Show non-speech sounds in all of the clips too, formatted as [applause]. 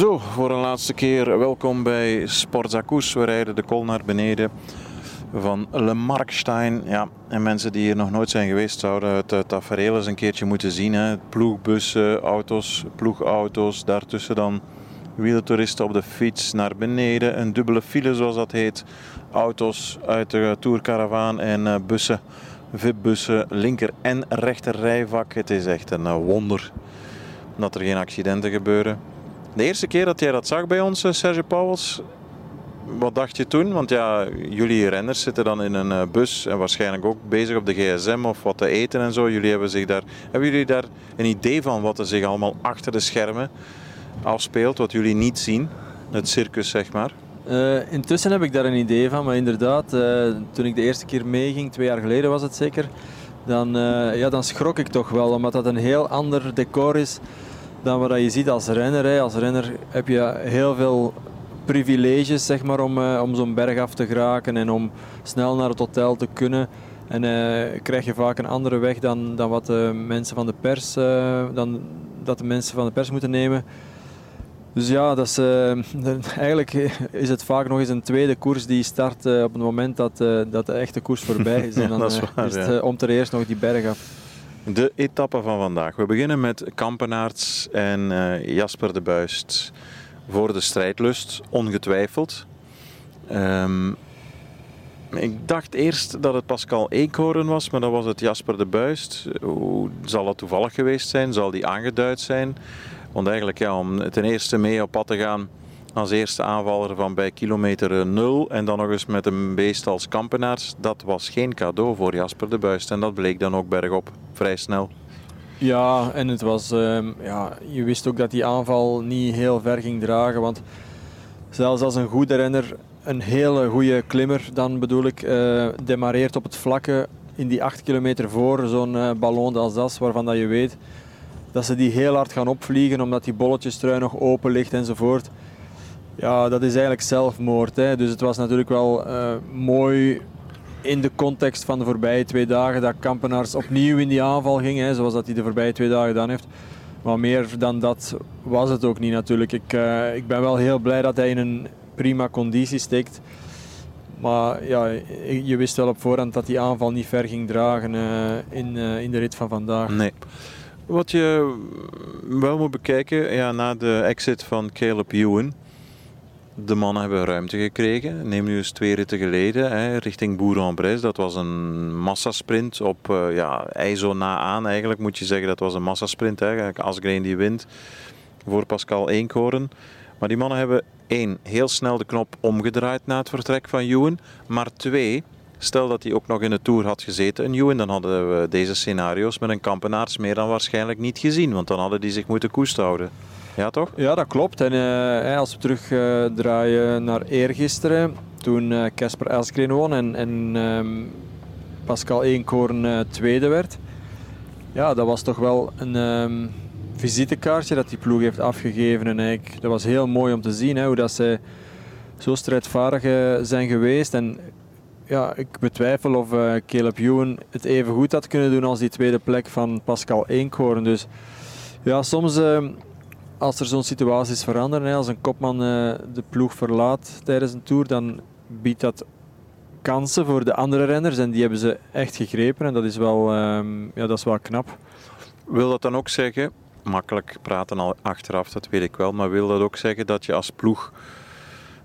Zo, voor een laatste keer welkom bij Sportzakoes. We rijden de kol naar beneden van Le Markstein. Ja, en mensen die hier nog nooit zijn geweest zouden het uh, tafereel eens een keertje moeten zien. Hè. Ploegbussen, auto's, ploegauto's, daartussen dan wielertoeristen op de fiets naar beneden. Een dubbele file zoals dat heet. Auto's uit de tourcaravaan en uh, bussen, VIP-bussen, linker en rechter rijvak. Het is echt een uh, wonder dat er geen accidenten gebeuren. De eerste keer dat jij dat zag bij ons, Serge Pauwels, wat dacht je toen? Want ja, jullie renners zitten dan in een bus en waarschijnlijk ook bezig op de gsm of wat te eten en zo. Jullie hebben, zich daar, hebben jullie daar een idee van wat er zich allemaal achter de schermen afspeelt, wat jullie niet zien? Het circus, zeg maar. Uh, intussen heb ik daar een idee van, maar inderdaad, toen ik de eerste keer meeging, twee jaar geleden was het zeker, dan, ja, dan schrok ik toch wel, omdat dat een heel ander decor is dan wat je ziet als renner. Hè. Als renner heb je heel veel privileges zeg maar, om, uh, om zo'n berg af te geraken en om snel naar het hotel te kunnen. En uh, krijg je vaak een andere weg dan, dan wat de mensen van de pers, uh, dan, dat de mensen van de pers moeten nemen. Dus ja, dat is, [laughs] eigenlijk is het vaak nog eens een tweede koers die start op het moment dat, dat de echte koers voorbij is. [laughs] En dan is, waar, is het ja. om ter eerst nog die berg af. De etappe van vandaag. We beginnen met Kampenaerts en uh, Jasper de Buist voor de strijdlust, ongetwijfeld. Um, ik dacht eerst dat het Pascal Eekhoorn was, maar dat was het Jasper de Buist. Hoe zal dat toevallig geweest zijn? Zal die aangeduid zijn? Want eigenlijk, ja, om ten eerste mee op pad te gaan als eerste aanvaller van bij kilometer 0 en dan nog eens met een beest als Kampenaars, dat was geen cadeau voor Jasper de Buist. En dat bleek dan ook bergop vrij snel. Ja, en het was, uh, ja, je wist ook dat die aanval niet heel ver ging dragen. Want zelfs als een goede renner, een hele goede klimmer, dan bedoel ik, uh, demareert op het vlakke in die 8 kilometer voor zo'n uh, ballon d'Alsace, waarvan dat je weet dat ze die heel hard gaan opvliegen omdat die bolletjestrui nog open ligt enzovoort. Ja, dat is eigenlijk zelfmoord. Hè. Dus het was natuurlijk wel uh, mooi in de context van de voorbije twee dagen dat Kampenaars opnieuw in die aanval ging, hè, zoals dat hij de voorbije twee dagen gedaan heeft. Maar meer dan dat was het ook niet natuurlijk. Ik, uh, ik ben wel heel blij dat hij in een prima conditie steekt. Maar ja, je wist wel op voorhand dat die aanval niet ver ging dragen uh, in, in de rit van vandaag. Nee. Wat je wel moet bekijken, ja, na de exit van Caleb Ewan, de mannen hebben ruimte gekregen. Neem nu eens twee ritten geleden hè, richting Bourg-en-Bresse. Dat was een massasprint op uh, ja, IJzo na aan. Eigenlijk moet je zeggen dat was een massasprint. Asgreen die wint voor Pascal Eenkoren. Maar die mannen hebben één, heel snel de knop omgedraaid na het vertrek van Ewan. Maar twee, stel dat hij ook nog in de Tour had gezeten, een Ewan, dan hadden we deze scenario's met een kampenaars meer dan waarschijnlijk niet gezien. Want dan hadden die zich moeten koest houden. Ja, toch? Ja, dat klopt. En uh, als we terugdraaien uh, naar eergisteren, toen Casper uh, won en, en um, Pascal Eenkoorn tweede werd. Ja, dat was toch wel een um, visitekaartje dat die ploeg heeft afgegeven. En eigenlijk, dat was heel mooi om te zien hè, hoe dat ze zo strijdvaardig zijn geweest. En ja, ik betwijfel of Caleb Ewan het even goed had kunnen doen als die tweede plek van Pascal Eenkoorn. Dus ja, soms ehm, als er zo'n situaties veranderen, als een kopman de ploeg verlaat tijdens een tour, dan biedt dat kansen voor de andere renners en die hebben ze echt gegrepen en dat is wel, um, ja, dat is wel knap. Wil dat dan ook zeggen, makkelijk praten al achteraf, dat weet ik wel, maar wil dat ook zeggen dat je als ploeg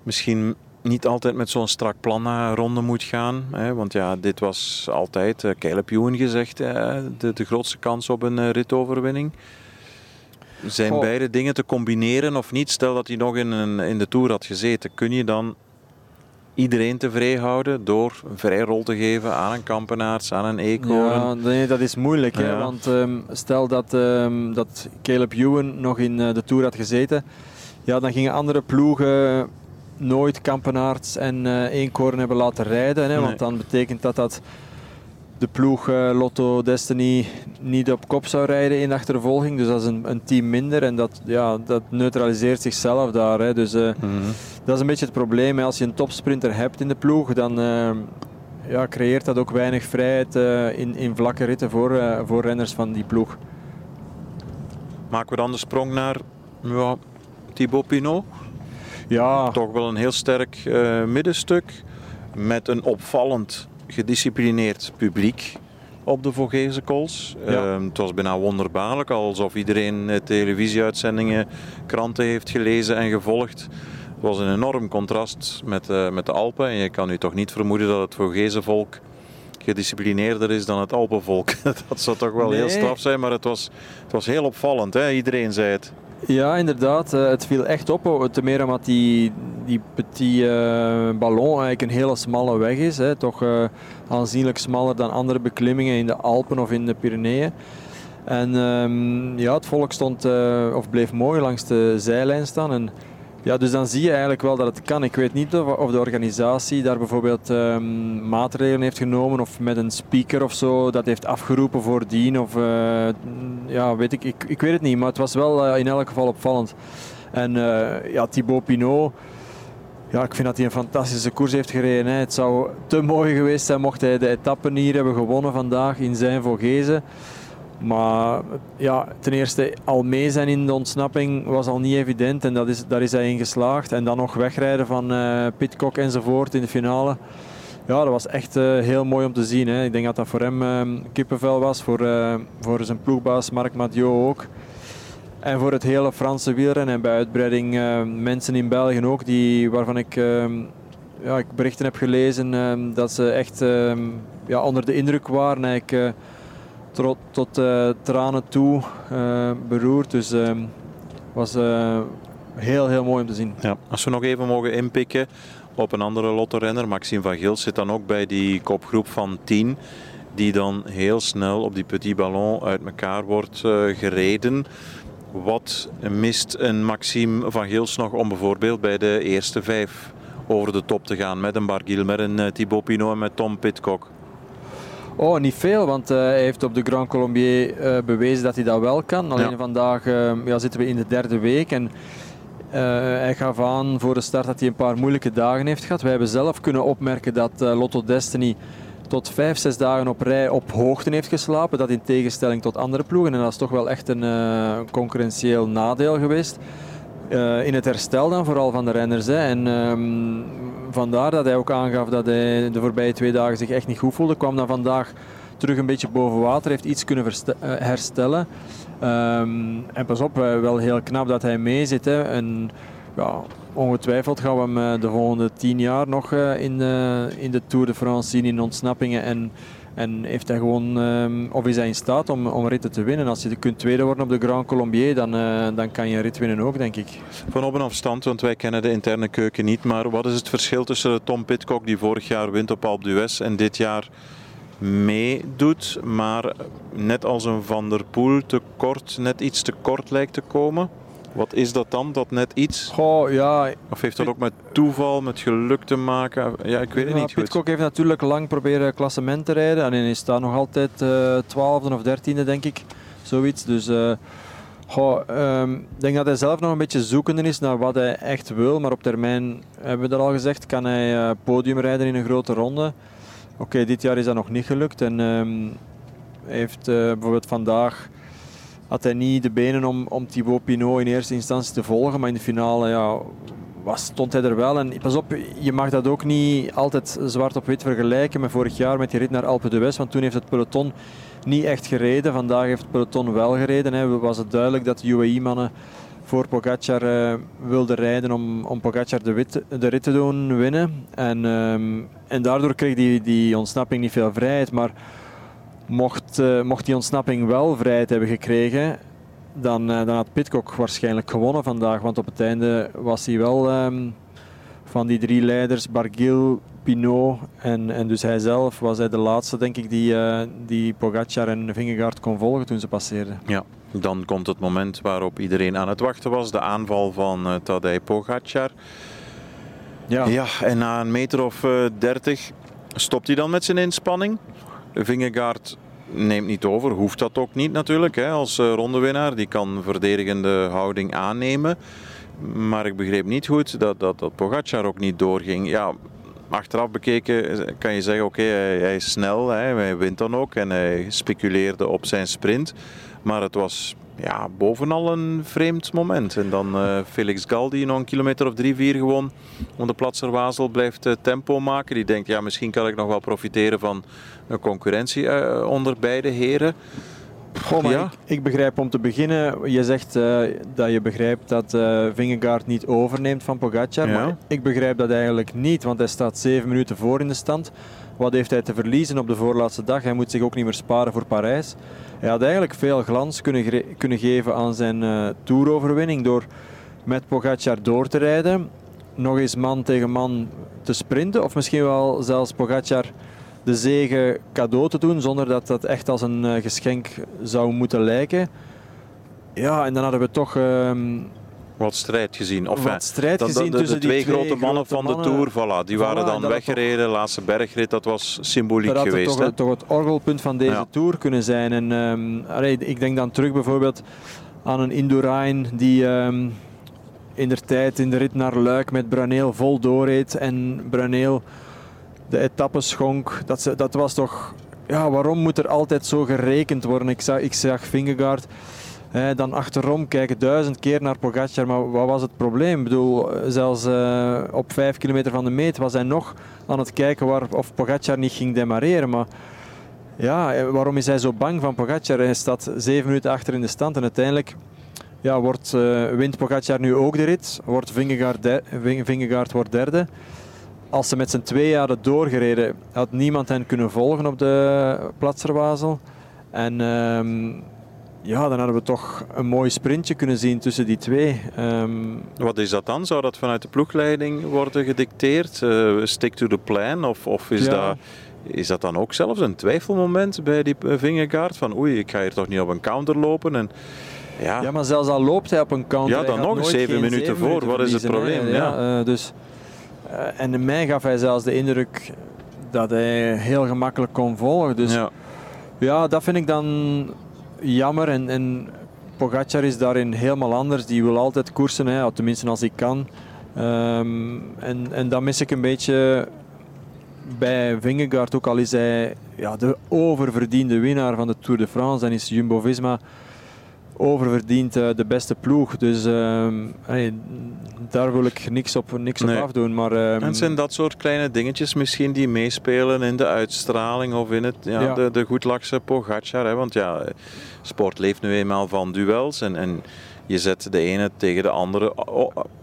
misschien niet altijd met zo'n strak plan naar ronde moet gaan. Hè? Want ja, dit was altijd, uh, Caleb Ewan gezegd, de, de grootste kans op een uh, ritoverwinning. Zijn beide dingen te combineren of niet? Stel dat hij nog in, een, in de Tour had gezeten. Kun je dan iedereen tevreden houden door een vrijrol te geven aan een kampenaars, aan een eekhoorn? Ja, nee, dat is moeilijk. Ja. Hè? Want um, stel dat, um, dat Caleb Ewan nog in uh, de Tour had gezeten. Ja, dan gingen andere ploegen nooit kampenaars en uh, eenkoorn hebben laten rijden. Hè? Nee. Want dan betekent dat dat de ploeg uh, Lotto Destiny niet op kop zou rijden in achtervolging. Dus dat is een, een team minder en dat, ja, dat neutraliseert zichzelf daar. Hè. Dus uh, mm-hmm. dat is een beetje het probleem. Hè. Als je een topsprinter hebt in de ploeg, dan uh, ja, creëert dat ook weinig vrijheid in, in vlakke ritten voor, voor renners van die ploeg. Maken we dan de sprong naar ja, Thibaut Pinot. Ja. Toch wel een heel sterk middenstuk met een opvallend gedisciplineerd publiek op de Vogese Kools. Ja. Uh, het was bijna wonderbaarlijk, alsof iedereen televisieuitzendingen, kranten heeft gelezen en gevolgd. Het was een enorm contrast met, uh, met de Alpen. En je kan nu toch niet vermoeden dat het Vogese volk gedisciplineerder is dan het Alpenvolk. [laughs] dat zou toch wel nee. heel straf zijn, maar het was, het was heel opvallend. Hè? Iedereen zei het. Ja, inderdaad. Uh, het viel echt op. Ten meer omdat die, die petit uh, ballon eigenlijk een hele smalle weg is. Hè. Toch uh, aanzienlijk smaller dan andere beklimmingen in de Alpen of in de Pyreneeën. En um, ja, het volk stond, of bleef mooi langs de zijlijn staan. En ja, dus dan zie je eigenlijk wel dat het kan. Ik weet niet of, de organisatie daar bijvoorbeeld um, maatregelen heeft genomen of met een speaker of zo dat heeft afgeroepen voordien. Of, ja, weet ik, ik, ik weet het niet, maar het was wel in elk geval opvallend. En ja, Thibaut Pinot, ja, ik vind dat hij een fantastische koers heeft gereden. Hè. Het zou te mooi geweest zijn mocht hij de etappen hier hebben gewonnen vandaag in zijn Vogezen. Maar ja, ten eerste al mee zijn in de ontsnapping was al niet evident en dat is, daar is hij in geslaagd. En dan nog wegrijden van uh, Pitcock enzovoort in de finale. Ja, dat was echt uh, heel mooi om te zien. Hè. Ik denk dat dat voor hem uh, kippenvel was, voor, uh, voor zijn ploegbaas Marc Mathieu ook. En voor het hele Franse wielrennen en bij uitbreiding mensen in België ook, die, waarvan ik, ja, ik berichten heb gelezen dat ze echt ja, onder de indruk waren. Eigenlijk, tot, tot uh, tranen toe beroerd. Dus het was eh, heel, heel mooi om te zien. Ja, als we nog even mogen inpikken op een andere lottorenner, Maxime van Gils zit dan ook bij die kopgroep van 10. Die dan heel snel op die petit ballon uit elkaar wordt gereden. Wat mist een Maxime van Gils nog om bijvoorbeeld bij de eerste vijf over de top te gaan met een Barguil, met een Thibaut Pinot en met Tom Pitcock? Oh, niet veel, want uh, hij heeft op de Grand Colombier uh, bewezen dat hij dat wel kan. Alleen ja. vandaag uh, ja, zitten we in de derde week en hij gaf aan voor de start dat hij een paar moeilijke dagen heeft gehad. Wij hebben zelf kunnen opmerken dat Lotto Destiny tot vijf, zes dagen op rij op hoogte heeft geslapen. Dat in tegenstelling tot andere ploegen. En dat is toch wel echt een concurrentieel nadeel geweest. in het herstel dan vooral van de renners. Hè. En um, vandaar dat hij ook aangaf dat hij de voorbije twee dagen zich echt niet goed voelde. Kwam dan vandaag terug een beetje boven water, heeft iets kunnen herstellen. Um, en pas op, wel heel knap dat hij mee zit. Hè. En, ja, ongetwijfeld gaan we hem de volgende tien jaar nog in de, in de Tour de France zien in ontsnappingen. En, en heeft hij gewoon, um, of is hij in staat om, om ritten te winnen? Als je kunt tweede worden op de Grand Colombier, dan, dan kan je een rit winnen ook, denk ik. Van op en afstand, want wij kennen de interne keuken niet. Maar wat is het verschil tussen Tom Pitcock, die vorig jaar wint op Alpe d'Huez, en dit jaar meedoet, maar net als een Van der Poel te kort, net iets te kort lijkt te komen? Wat is dat dan, dat net iets? Goh, ja. Of heeft dat ook met toeval, met geluk te maken? Ja, ik weet het ja, niet goed. heeft natuurlijk lang proberen klassement te rijden. En hij staat nog altijd uh, 12e of 13e, denk ik. Zoiets. Dus uh, goh, um, ik denk dat hij zelf nog een beetje zoekende is naar wat hij echt wil. Maar op termijn, hebben we dat al gezegd, kan hij uh, podium rijden in een grote ronde. Oké, okay, dit jaar is dat nog niet gelukt. En um, hij heeft uh, bijvoorbeeld vandaag had hij niet de benen om, om Thibaut Pinot in eerste instantie te volgen. Maar in de finale ja, was, stond hij er wel. En pas op, je mag dat ook niet altijd zwart op wit vergelijken met vorig jaar met die rit naar Alpe d'Huez. Want toen heeft het peloton niet echt gereden. Vandaag heeft het peloton wel gereden. Hè. Was het duidelijk dat de UAE-mannen voor Pogacar uh, wilden rijden om, om Pogacar de, de rit te doen winnen. En, um, en daardoor kreeg die, die ontsnapping niet veel vrijheid. Maar Mocht, uh, mocht die ontsnapping wel vrijheid hebben gekregen, dan, uh, dan had Pitcock waarschijnlijk gewonnen vandaag. Want op het einde was hij wel um, van die drie leiders, Barguil, Pinot en, en dus hij zelf, was hij de laatste denk ik die, uh, die Pogacar en Vingegaard kon volgen toen ze passeerden. Ja, dan komt het moment waarop iedereen aan het wachten was. De aanval van uh, Tadej Pogacar. Ja. ja, en na een meter of dertig stopt hij dan met zijn inspanning. Vingegaard neemt niet over, hoeft dat ook niet natuurlijk hè, als rondewinnaar. Die kan verdedigende houding aannemen. Maar ik begreep niet goed dat, dat, dat Pogacar ook niet doorging. Ja, achteraf bekeken kan je zeggen, oké, hij, is snel, hè, hij wint dan ook en hij speculeerde op zijn sprint. Maar het was ja, bovenal een vreemd moment. En dan uh, Felix Gal die nog een kilometer of drie, vier gewoon om de Platser Wazel blijft uh, tempo maken. Die denkt, ja, misschien kan ik nog wel profiteren van een concurrentie uh, onder beide heren. Goh, maar ja. ik, ik, begrijp om te beginnen, je zegt dat je begrijpt dat Vingegaard niet overneemt van Pogacar. Ja. Maar ik begrijp dat eigenlijk niet, want hij staat zeven minuten voor in de stand. Wat heeft hij te verliezen op de voorlaatste dag? Hij moet zich ook niet meer sparen voor Parijs. Hij had eigenlijk veel glans kunnen, kunnen geven aan zijn uh, toeroverwinning door met Pogacar door te rijden. Nog eens man tegen man te sprinten. Of misschien wel zelfs Pogacar de zegen cadeau te doen. Zonder dat dat echt als een uh, geschenk zou moeten lijken. Ja, en dan hadden we toch... Uh, wat strijd gezien. Of, wat strijd de, gezien de, tussen twee, die twee grote mannen van de Tour, voilà, die waren dan weggereden. laatste bergrit, dat was symboliek dat geweest. Dat toch, toch, het orgelpunt van deze ja. Tour kunnen zijn. En, um, allee, ik denk dan terug bijvoorbeeld aan een Indurain die um, in de tijd in de rit naar Luik met Bruneel vol doorreed. En Bruneel de etappe schonk. Dat, dat was toch... Ja, waarom moet er altijd zo gerekend worden? Ik zag, ik zag Vingegaard dan achterom kijken duizend keer naar Pogacar, maar wat was het probleem? Ik bedoel, zelfs uh, op vijf kilometer van de meet was hij nog aan het kijken waar, of Pogacar niet ging demareren. Maar ja, eh, waarom is hij zo bang van Pogacar? Hij staat zeven minuten achter in de stand en uiteindelijk ja, wordt, uh, wint Pogacar nu ook de rit. Wordt Vingegaard, Vingegaard wordt derde. Als ze met z'n twee hadden doorgereden, had niemand hen kunnen volgen op de Platserwazel. En... Uh, ja, dan hadden we toch een mooi sprintje kunnen zien tussen die twee. Um... Wat is dat dan? Zou dat vanuit de ploegleiding worden gedicteerd? Uh, stick to the plan? Of, of is, ja. dat, is dat dan ook zelfs een twijfelmoment bij die vingerkaart? Van oei, ik ga hier toch niet op een counter lopen? En, ja. ja, maar zelfs al loopt hij op een counter. Ja, dan nog zeven minuten voor. Wat is het probleem? Ja, ja. Uh, dus, uh, en in mij gaf hij zelfs de indruk dat hij heel gemakkelijk kon volgen. Dus ja, ja dat vind ik dan jammer. En, en Pogacar is daarin helemaal anders. Die wil altijd koersen, hè, tenminste als ik kan. Um, en, en dat mis ik een beetje bij Vingegaard. Ook al is hij ja, de oververdiende winnaar van de Tour de France. Dan is Jumbo-Visma oververdiend uh, de beste ploeg. Dus uh, hey, daar wil ik niks op, niks nee. op afdoen. Maar, um, en zijn dat soort kleine dingetjes misschien die meespelen in de uitstraling of in het, ja, ja. de, de goedlakse Pogacar. Hè? Want ja, sport leeft nu eenmaal van duels en, en je zet de ene tegen de andere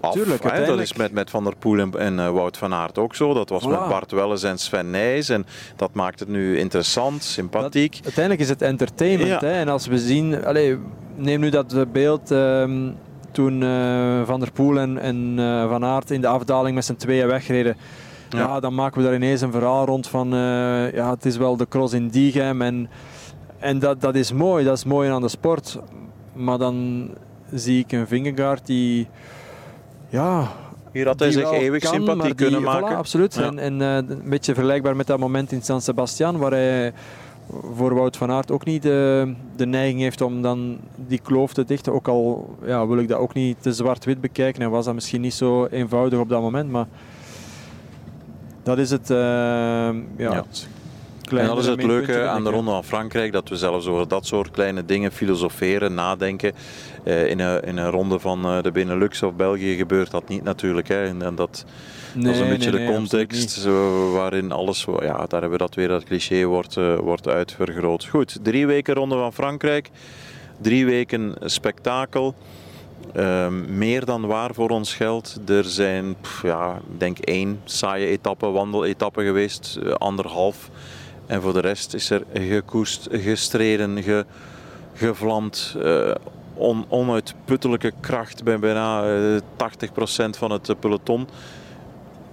af. Tuurlijk, hè? Dat is met, met Van der Poel en, en uh, Wout van Aert ook zo. Dat was voilà. met Bart Welles en Sven Nijs. En dat maakt het nu interessant, sympathiek. Dat, uiteindelijk is het entertainment. Ja. Hè? En als we zien... Allez, neem nu dat beeld um, toen uh, Van der Poel en, en uh, Van Aert in de afdaling met z'n tweeën wegreden. Ja. ja. dan maken we daar ineens een verhaal rond van uh, ja, het is wel de cross in Diegem. En, en dat, dat is mooi, dat is mooi aan de sport. Maar dan zie ik een Vingegaard die ja, hier had hij zich eeuwig kan, sympathie kunnen die, maken. Voilà, absoluut. Ja. En, en uh, een beetje vergelijkbaar met dat moment in San Sebastian, waar hij voor Wout van Aert ook niet de, de neiging heeft om dan die kloof te dichten. Ook al ja, wil ik dat ook niet te zwart-wit bekijken en was dat misschien niet zo eenvoudig op dat moment. Maar dat is het, uh, ja, ja. En dat is het leuke aan de Ronde van Frankrijk, dat we zelfs over dat soort kleine dingen filosoferen, nadenken. Uh, in, een, in een ronde van uh, de Benelux of België gebeurt dat niet natuurlijk. Hè. En, en dat, Nee, dat is een beetje nee, de context waarin alles, ja, daar hebben we dat weer, dat cliché wordt, uh, wordt uitvergroot. Goed, drie weken Ronde van Frankrijk, drie weken spektakel. Uh, meer dan waar voor ons geld. Er zijn, pff, ja, ik denk één saaie etappe, wandeletappe geweest, uh, anderhalf. En voor de rest is er gekoest, gestreden, ge, gevlamd. Uh, on, onuitputtelijke kracht bij bijna 80% van het peloton.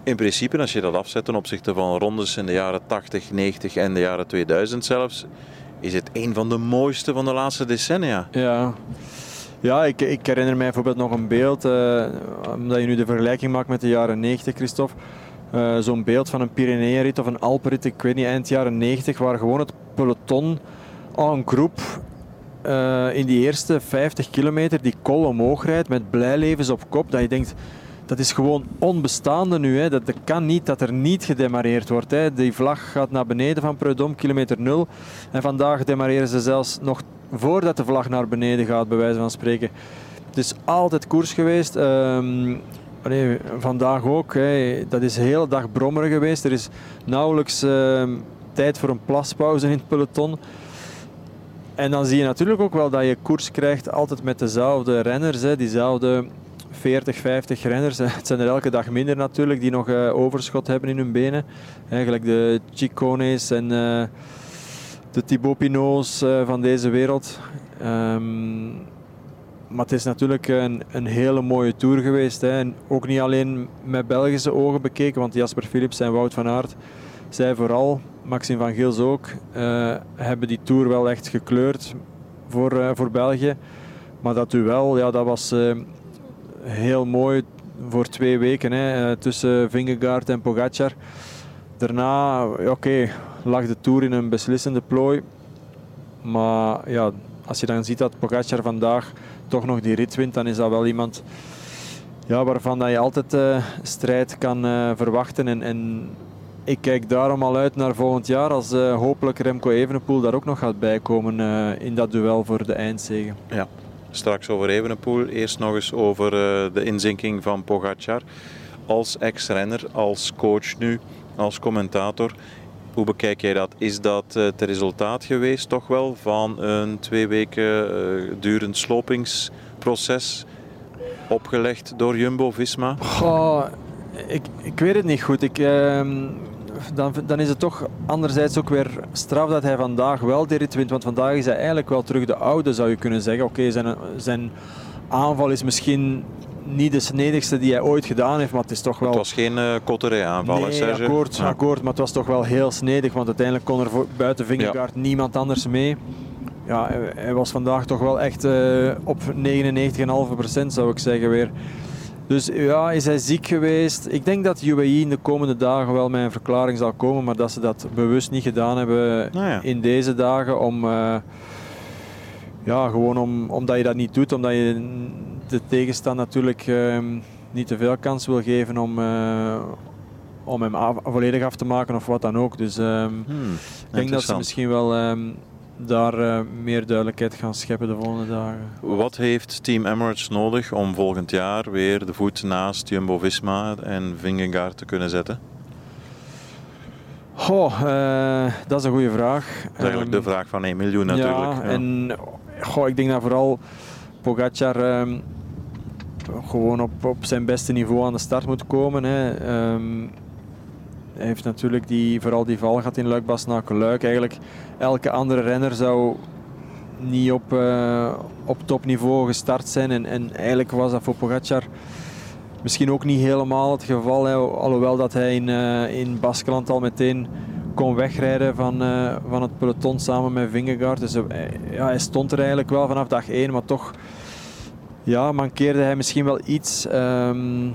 In principe, als je dat afzet ten opzichte van rondes in de jaren 80, 90 en de jaren 2000 zelfs, is het een van de mooiste van de laatste decennia. Ja, ja ik, ik herinner mij bijvoorbeeld nog een beeld, uh, omdat je nu de vergelijking maakt met de jaren 90, Christophe. Uh, Zo'n beeld van een Pyreneeënrit of een Alpenrit, ik weet niet, eind jaren 90, waar gewoon het peloton en groep uh, in die eerste 50 kilometer die kol omhoog rijdt met blijlevens op kop. Dat je denkt, dat is gewoon onbestaande nu. Hè. Dat, dat kan niet dat er niet gedemareerd wordt. Hè. Die vlag gaat naar beneden van Preudom, kilometer nul. En vandaag demareren ze zelfs nog voordat de vlag naar beneden gaat, bij wijze van spreken. Het is altijd koers geweest. Ehm, allee, vandaag ook. Hè. Dat is de hele dag brommer geweest. Er is nauwelijks ehm, tijd voor een plaspauze in het peloton. En dan zie je natuurlijk ook wel dat je koers krijgt altijd met dezelfde renners. Hè, diezelfde 40, 50 renners. [laughs] Het zijn er elke dag minder natuurlijk die nog uh, overschot hebben in hun benen. Eigenlijk de Chicones en uh, de Thibaut Pinot's uh, van deze wereld. Um, maar het is natuurlijk een, een hele mooie tour geweest. Hè. En ook niet alleen met Belgische ogen bekeken, want Jasper Philips en Wout van Aert, zij vooral, Maxime van Gils ook, hebben die tour wel echt gekleurd voor, voor België. Maar dat duel, ja, dat was heel mooi voor twee weken hè, eh, tussen Vingegaard en Pogacar. Daarna, oké, lag de Tour in een beslissende plooi. Maar ja, als je dan ziet dat Pogacar vandaag toch nog die rit wint, dan is dat wel iemand ja, waarvan dat je altijd uh, strijd kan uh, verwachten. En, en, ik kijk daarom al uit naar volgend jaar als uh, hopelijk Remco Evenepoel daar ook nog gaat bijkomen in dat duel voor de eindzegen. Ja, straks over Evenepoel. Eerst nog eens over de inzinking van Pogacar. Als ex-renner, als coach nu, als commentator. Hoe bekijk jij dat? Is dat uh, het resultaat geweest toch wel van een twee weken uh, durend slopingsproces opgelegd door Jumbo-Visma? Ik, ik weet het niet goed. Ik, ehm, dan, dan, is het toch anderzijds ook weer straf dat hij vandaag wel de rit wint. Want vandaag is hij eigenlijk wel terug de oude, zou je kunnen zeggen. Oké, zijn, zijn aanval is misschien niet de snedigste die hij ooit gedaan heeft, maar het is toch wel... Het was geen uh, Cotteret aanval, nee? Akkoord, ja. akkoord, maar het was toch wel heel snedig, want uiteindelijk kon er voor, buiten Vingegaard ja. niemand anders mee. Ja, hij was vandaag toch wel echt uh, op 99,5% zou ik zeggen weer. Dus ja, is hij ziek geweest? Ik denk dat UAE in de komende dagen wel met een verklaring zal komen, maar dat ze dat bewust niet gedaan hebben nou ja. in deze dagen om... Uh, ja, gewoon om, omdat je dat niet doet, omdat je de tegenstander natuurlijk uh, niet te veel kans wil geven om, uh, om hem af, volledig af te maken of wat dan ook. Dus um, hmm, ik denk dat ze misschien wel um, daar uh, meer duidelijkheid gaan scheppen de volgende dagen. Wat heeft Team Emirates nodig om volgend jaar weer de voet naast Jumbo-Visma en Vingegaard te kunnen zetten? Uh, dat is een goede vraag. Dat is eigenlijk um, de vraag van 1 miljoen natuurlijk. Ja, ja. en goh, ik denk dat vooral Pogacar um, gewoon op, op zijn beste niveau aan de start moet komen. Hè. Um, hij heeft natuurlijk die, vooral die val gehad in Luik naar Luik. Eigenlijk elke andere renner zou niet op, uh, op topniveau gestart zijn. En, en eigenlijk was dat voor Pogacar misschien ook niet helemaal het geval. Hè. Alhoewel dat hij in, uh, in Baskeland al meteen kon wegrijden van, uh, van het peloton samen met Vingegaard. Dus ja, hij stond er eigenlijk wel vanaf dag 1, maar toch ja, mankeerde hij misschien wel iets. Um,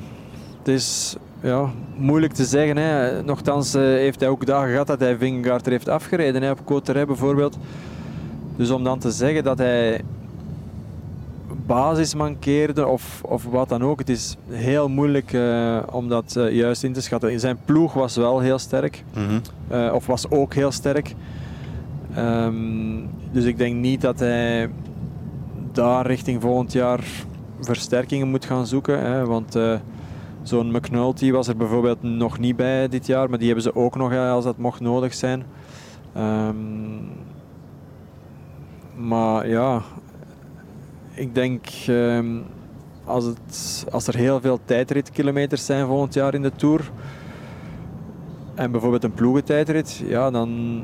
het is ja, moeilijk te zeggen. Hè. Nochtans uh, heeft hij ook dagen gehad dat hij Vingegaard er heeft afgereden. Hè, op Coterre bijvoorbeeld. Dus om dan te zeggen dat hij basis mankeerde of, of wat dan ook. Het is heel moeilijk uh, om dat uh, juist in te schatten. Zijn ploeg was wel heel sterk. Mm -hmm. of was ook heel sterk. Um, dus ik denk niet dat hij daar richting volgend jaar versterkingen moet gaan zoeken. Hè, want Zo'n McNulty was er bijvoorbeeld nog niet bij dit jaar, maar die hebben ze ook nog als dat mocht nodig zijn. Um, maar ja, ik denk um, als, het, als er heel veel tijdritkilometers zijn volgend jaar in de Tour en bijvoorbeeld een ploegentijdrit, ja, dan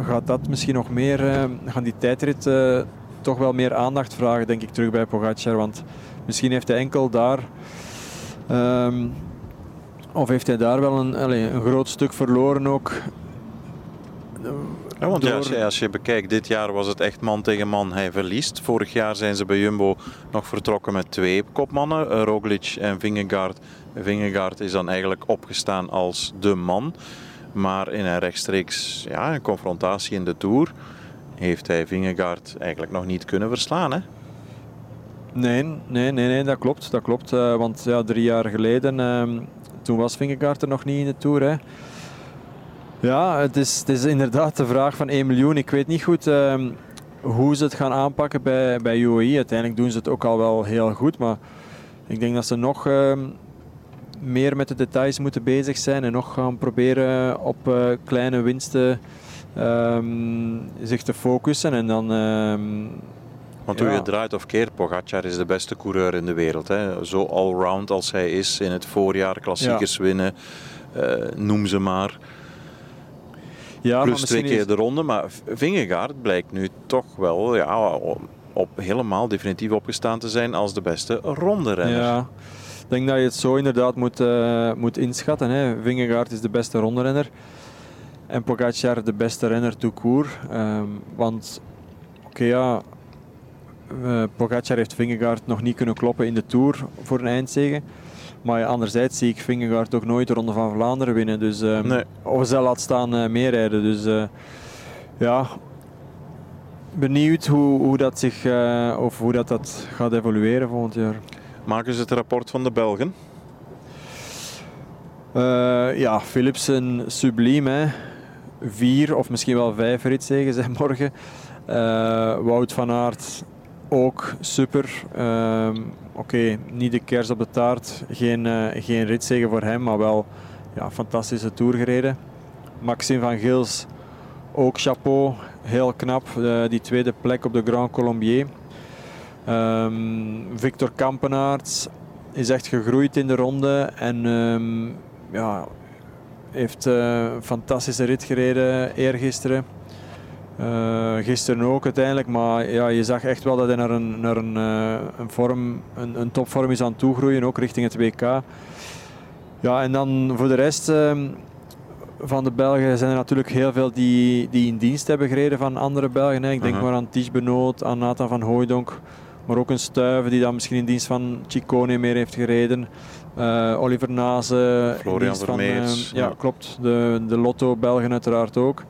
gaat dat misschien nog meer, uh, gaan die tijdritten toch wel meer aandacht vragen, denk ik, terug bij Pogacar. Want misschien heeft hij enkel daar Um, of heeft hij daar wel een, allez, een groot stuk verloren ook? Ja, want als, je, als, je, bekijkt, dit jaar was het echt man tegen man. Hij verliest. Vorig jaar zijn ze bij Jumbo nog vertrokken met twee kopmannen, eh, Roglic en Vingegaard. Vingegaard is dan eigenlijk opgestaan als de man. Maar in een rechtstreeks ja, een confrontatie in de Tour heeft hij Vingegaard eigenlijk nog niet kunnen verslaan. Hè? Nee, nee, nee, nee dat klopt. Dat klopt uh, want ja, drie jaar geleden, uh, toen was Vingegaard er nog niet in de Tour. Hè. Ja, het is, het is inderdaad de vraag van 1 miljoen. Ik weet niet goed uh, hoe ze het gaan aanpakken bij, bij UAE. Uiteindelijk doen ze het ook al wel heel goed, maar ik denk dat ze nog ehm, meer met de details moeten bezig zijn en nog gaan proberen op uh, kleine winsten um, zich te focussen. En dan, um, Want hoe ja. je draait of keert, Pogacar is de beste coureur in de wereld. Hè? Zo allround als hij is in het voorjaar, klassiekers ja. winnen, uh, noem ze maar. Ja, Plus twee keer is... de ronde, maar Vingegaard blijkt nu toch wel ja, op helemaal definitief opgestaan te zijn als de beste ronde renner. Ja. Ik denk dat je het zo inderdaad moet, uh, moet inschatten. Hè. Vingegaard is de beste ronderenner en Pogacar de beste renner tout court. Um, want oké okay, ja, uh, Pogacar heeft Vingegaard nog niet kunnen kloppen in de Tour voor een eindzege. Maar anderzijds zie ik Vingegaard ook nooit de Ronde van Vlaanderen winnen. Dus, um, nee. Of zelf laat staan uh, meerijden. Dus uh, ja, benieuwd hoe, hoe dat zich uh, of hoe dat, dat gaat evolueren volgend jaar. Maken ze het rapport van de Belgen? Ja, Philipsen subliem. Hè. Vier of misschien wel vijf ritzegen [laughs] zijn morgen. Uh, Wout van Aert ook super. Uh, Oké, niet de kers op de taart. Geen, uh, geen ritzegen voor hem, maar wel ja, fantastische tour gereden. Maxime van Gils ook chapeau. Heel knap. die tweede plek op de Grand Colombier. Um, Victor Kampenaerts is echt gegroeid in de ronde en um, ja, heeft uh, een fantastische rit gereden eergisteren. Uh, gisteren ook uiteindelijk, maar ja, je zag echt wel dat hij naar een, naar een, uh, een, vorm, een, een topvorm is aan het toegroeien, ook richting het WK. Ja, en dan voor de rest uh, van de Belgen zijn er natuurlijk heel veel die, die in dienst hebben gereden van andere Belgen. Hè. Ik denk -huh. maar aan Ties Benoot, aan Nathan van Hooijdonk. Maar ook een Stuiven die dan misschien in dienst van Ciccone meer heeft gereden. Uh, Oliver Nase. Florian Vermeers. Van, uh, ja, klopt. De, de Lotto Belgen uiteraard ook.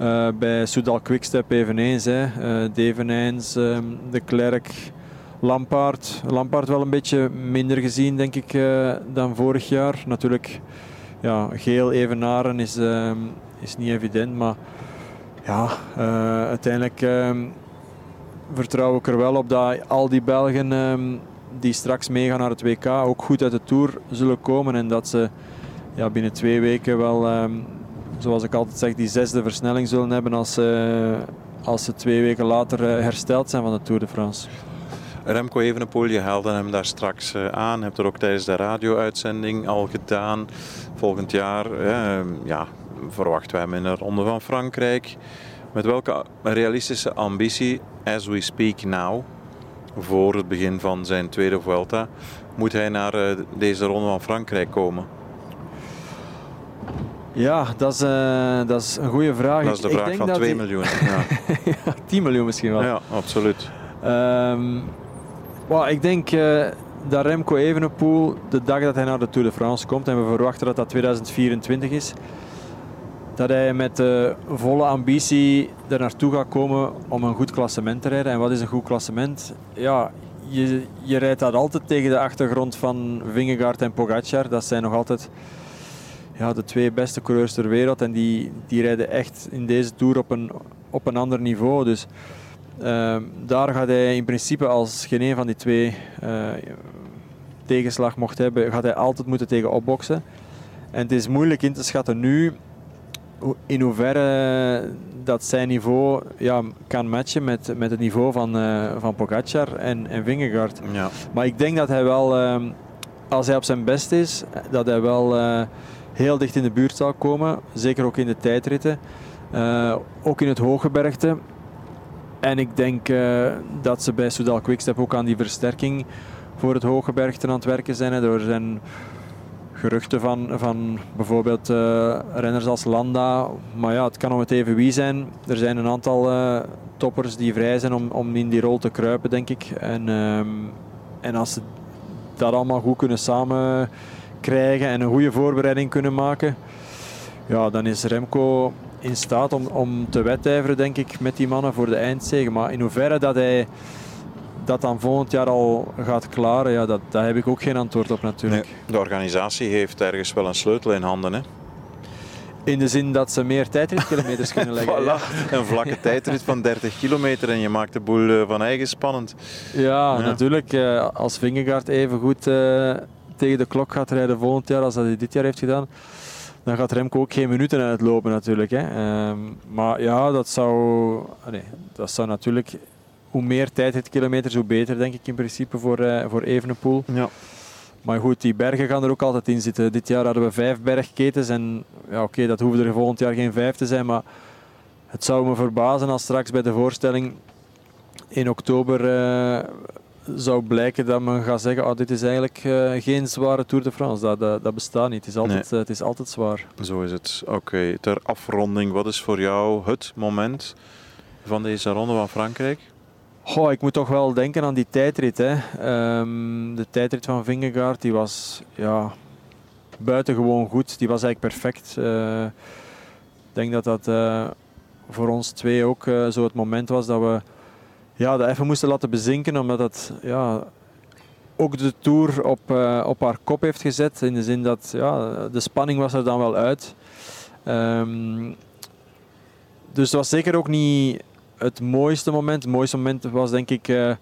Uh, bij Soudal Quickstep eveneens. Hè. Devenijns, um, De Klerk, Lampaard. Lampaard wel een beetje minder gezien, denk ik, dan vorig jaar. Natuurlijk, ja, geel evenaren is, ehm, is niet evident. Maar ja, uiteindelijk ehm, vertrouw ik er wel op dat al die Belgen die straks meegaan naar het WK ook goed uit de Tour zullen komen. En dat ze ja, binnen twee weken wel, um, zoals ik altijd zeg, die zesde versnelling zullen hebben als ze, als ze twee weken later uh, hersteld zijn van de Tour de France. Remco Evenepoel, je haalde hem daar straks uh, aan. Hebt er ook tijdens de radio-uitzending al gedaan. Volgend jaar uh, ja, verwachten wij hem in de Ronde van Frankrijk. Met welke realistische ambitie, as we speak now, voor het begin van zijn tweede Vuelta, moet hij naar uh, deze Ronde van Frankrijk komen? Ja, dat is, uh, dat is een goede vraag. Dat is de vraag van 2 miljoen. [laughs] Ja. ja, 10 miljoen misschien wel. Ja, absoluut. Um, well, ik denk uh, dat Remco Evenepoel, de dag dat hij naar de Tour de France komt, en we verwachten dat dat 2024 is, dat hij met de volle ambitie er naartoe gaat komen om een goed klassement te rijden. En wat is een goed klassement? Ja, je, je rijdt dat altijd tegen de achtergrond van Vingegaard en Pogacar. Dat zijn nog altijd ja, de twee beste coureurs ter wereld. En die, die rijden echt in deze Tour op een, op een ander niveau. Dus uh, daar gaat hij in principe als geen een van die twee uh, tegenslag mocht hebben, gaat hij altijd moeten tegen opboksen. En het is moeilijk in te schatten nu in hoeverre dat zijn niveau ja, kan matchen met, met het niveau van, uh, van Pogacar en, en Vingegaard. Ja. Maar ik denk dat hij wel, uh, als hij op zijn best is, dat hij wel uh, heel dicht in de buurt zal komen. Zeker ook in de tijdritten. ook in het hooggebergte. En ik denk dat ze bij Soudal Quickstep ook aan die versterking voor het hooggebergte aan het werken zijn. Er zijn geruchten van, van bijvoorbeeld uh, renners als Landa. Maar ja, het kan om het even wie zijn. Er zijn een aantal uh, toppers die vrij zijn om, om in die rol te kruipen, denk ik. En, um, en als ze dat allemaal goed kunnen samen krijgen en een goede voorbereiding kunnen maken, ja, dan is Remco in staat om, om te wedijveren, denk ik, met die mannen voor de eindzege. Maar in hoeverre dat hij dat dan volgend jaar al gaat klaren, ja, dat, daar heb ik ook geen antwoord op natuurlijk. Nee, de organisatie heeft ergens wel een sleutel in handen. Hè? In de zin dat ze meer tijdritkilometers kunnen [laughs] leggen. voilà. Een vlakke [laughs] tijdrit van 30 kilometer en je maakt de boel eh, van eigen spannend. Ja, natuurlijk. Eh, als Vingegaard even goed uh, tegen de klok gaat rijden volgend jaar als dat hij dit jaar heeft gedaan, dan gaat Remco ook geen minuten uitlopen natuurlijk. Hè. Ehm, maar ja, dat zou, nee, dat zou natuurlijk hoe meer tijdritkilometers, hoe beter denk ik in principe voor, uh, voor Evenepoel. Ja. Maar goed, die bergen gaan er ook altijd in zitten. Dit jaar hadden we vijf bergketens en ja, oké, dat hoeven er volgend jaar geen vijf te zijn, maar het zou me verbazen als straks bij de voorstelling in oktober uh, zou blijken dat men gaat zeggen, oh, dit is eigenlijk uh, geen zware Tour de France. Dat, dat, dat bestaat niet. Het is altijd, nee. uh, het is altijd zwaar. Zo is het. Oké, okay. ter afronding, wat is voor jou het moment van deze ronde van Frankrijk? Goh, ik moet toch wel denken aan die tijdrit. Hè. Um, de tijdrit van Vingegaard die was ja, buitengewoon goed. Die was eigenlijk perfect. Uh, ik denk dat dat uh, voor ons twee ook uh, zo het moment was dat we ja, dat even moesten laten bezinken. Omdat het ja, ook de Tour op, op haar kop heeft gezet. In de zin dat ja, de spanning was er dan wel uit. Um, dus het was zeker ook niet het mooiste moment. Het mooiste moment was denk ik uh,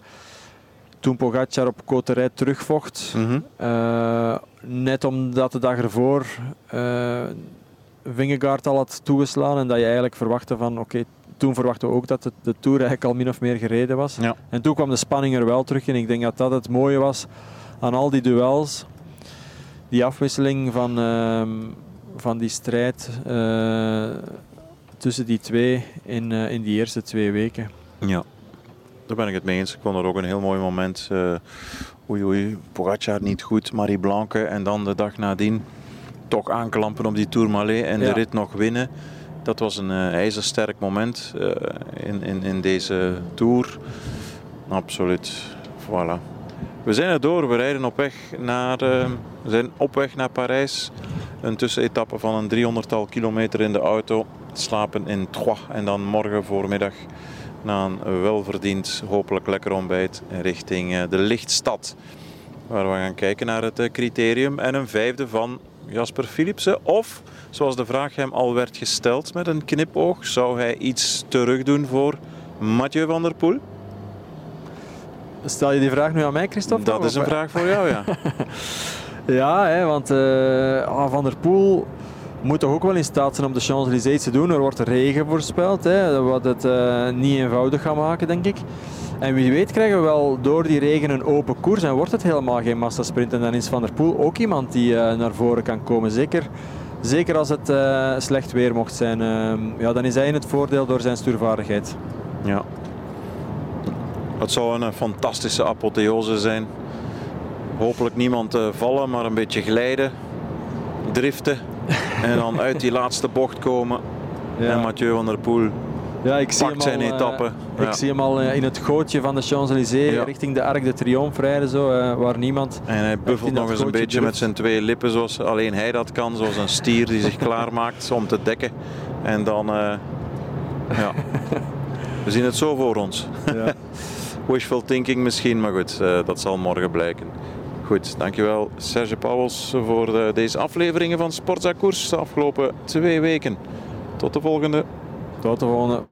toen Pogacar op Coterij terugvocht. Mm -hmm. uh, net omdat de dag ervoor uh, Vingegaard al had toegeslaan en dat je eigenlijk verwachtte van oké, okay, toen verwachten we ook dat de, de Tour eigenlijk al min of meer gereden was. Ja. En toen kwam de spanning er wel terug en ik denk dat dat het mooie was aan al die duels. Die afwisseling van, ehm, van die strijd tussen die twee in, uh, in die eerste twee weken. Ja, daar ben ik het mee eens. Ik vond er ook een heel mooi moment. Uh, oei oei, Pogacar niet goed, Marie Blanke. En dan de dag nadien toch aanklampen op die Tourmalet en ja. de rit nog winnen. Dat was een uh, ijzersterk moment uh, in, in, in deze Tour. Absoluut. Voilà. We zijn er door. We rijden op weg naar, we zijn op weg naar Parijs. Een tussenetappe van een 300-tal kilometer in de auto slapen in Troyes en dan morgen voormiddag na een welverdiend, hopelijk lekker ontbijt richting de Lichtstad. Waar we gaan kijken naar het criterium en een vijfde van Jasper Philipsen. Of, zoals de vraag hem al werd gesteld met een knipoog, zou hij iets terug doen voor Mathieu van der Poel? Stel je die vraag nu aan mij, Christophe? Dat is een vraag voor jou, ja. [laughs] ja, hè, want uh, Van der Poel moet toch ook wel in staat zijn om de Champs-Élysées te doen. Er wordt regen voorspeld, hè, wat het uh, niet eenvoudig gaat maken, denk ik. En wie weet krijgen we wel door die regen een open koers en wordt het helemaal geen massasprint. En dan is Van der Poel ook iemand die uh, naar voren kan komen. Zeker, zeker als het slecht weer mocht zijn. ja, dan is hij in het voordeel door zijn stuurvaardigheid. Ja. Het zou een fantastische apotheose zijn. Hopelijk niemand vallen, maar een beetje glijden, driften en dan [laughs] uit die laatste bocht komen. Ja. En Mathieu van der Poel ja, ik zie pakt zijn al, etappe. Uh, ik zie hem al uh, in het gootje van de Champs-Élysées richting de Arc de Triomphe rijden, zo, uh, waar niemand... En hij buffelt nog eens een beetje durft. met zijn twee lippen, zoals alleen hij dat kan. Zoals een stier die zich [laughs] klaarmaakt om te dekken. En dan... ja. We zien het zo voor ons. Ja. [laughs] Wishful thinking misschien, maar goed, dat zal morgen blijken. Goed, dankjewel Serge Pauwels voor de, deze afleveringen van Sportza Koers de afgelopen twee weken. Tot de volgende. Tot de volgende.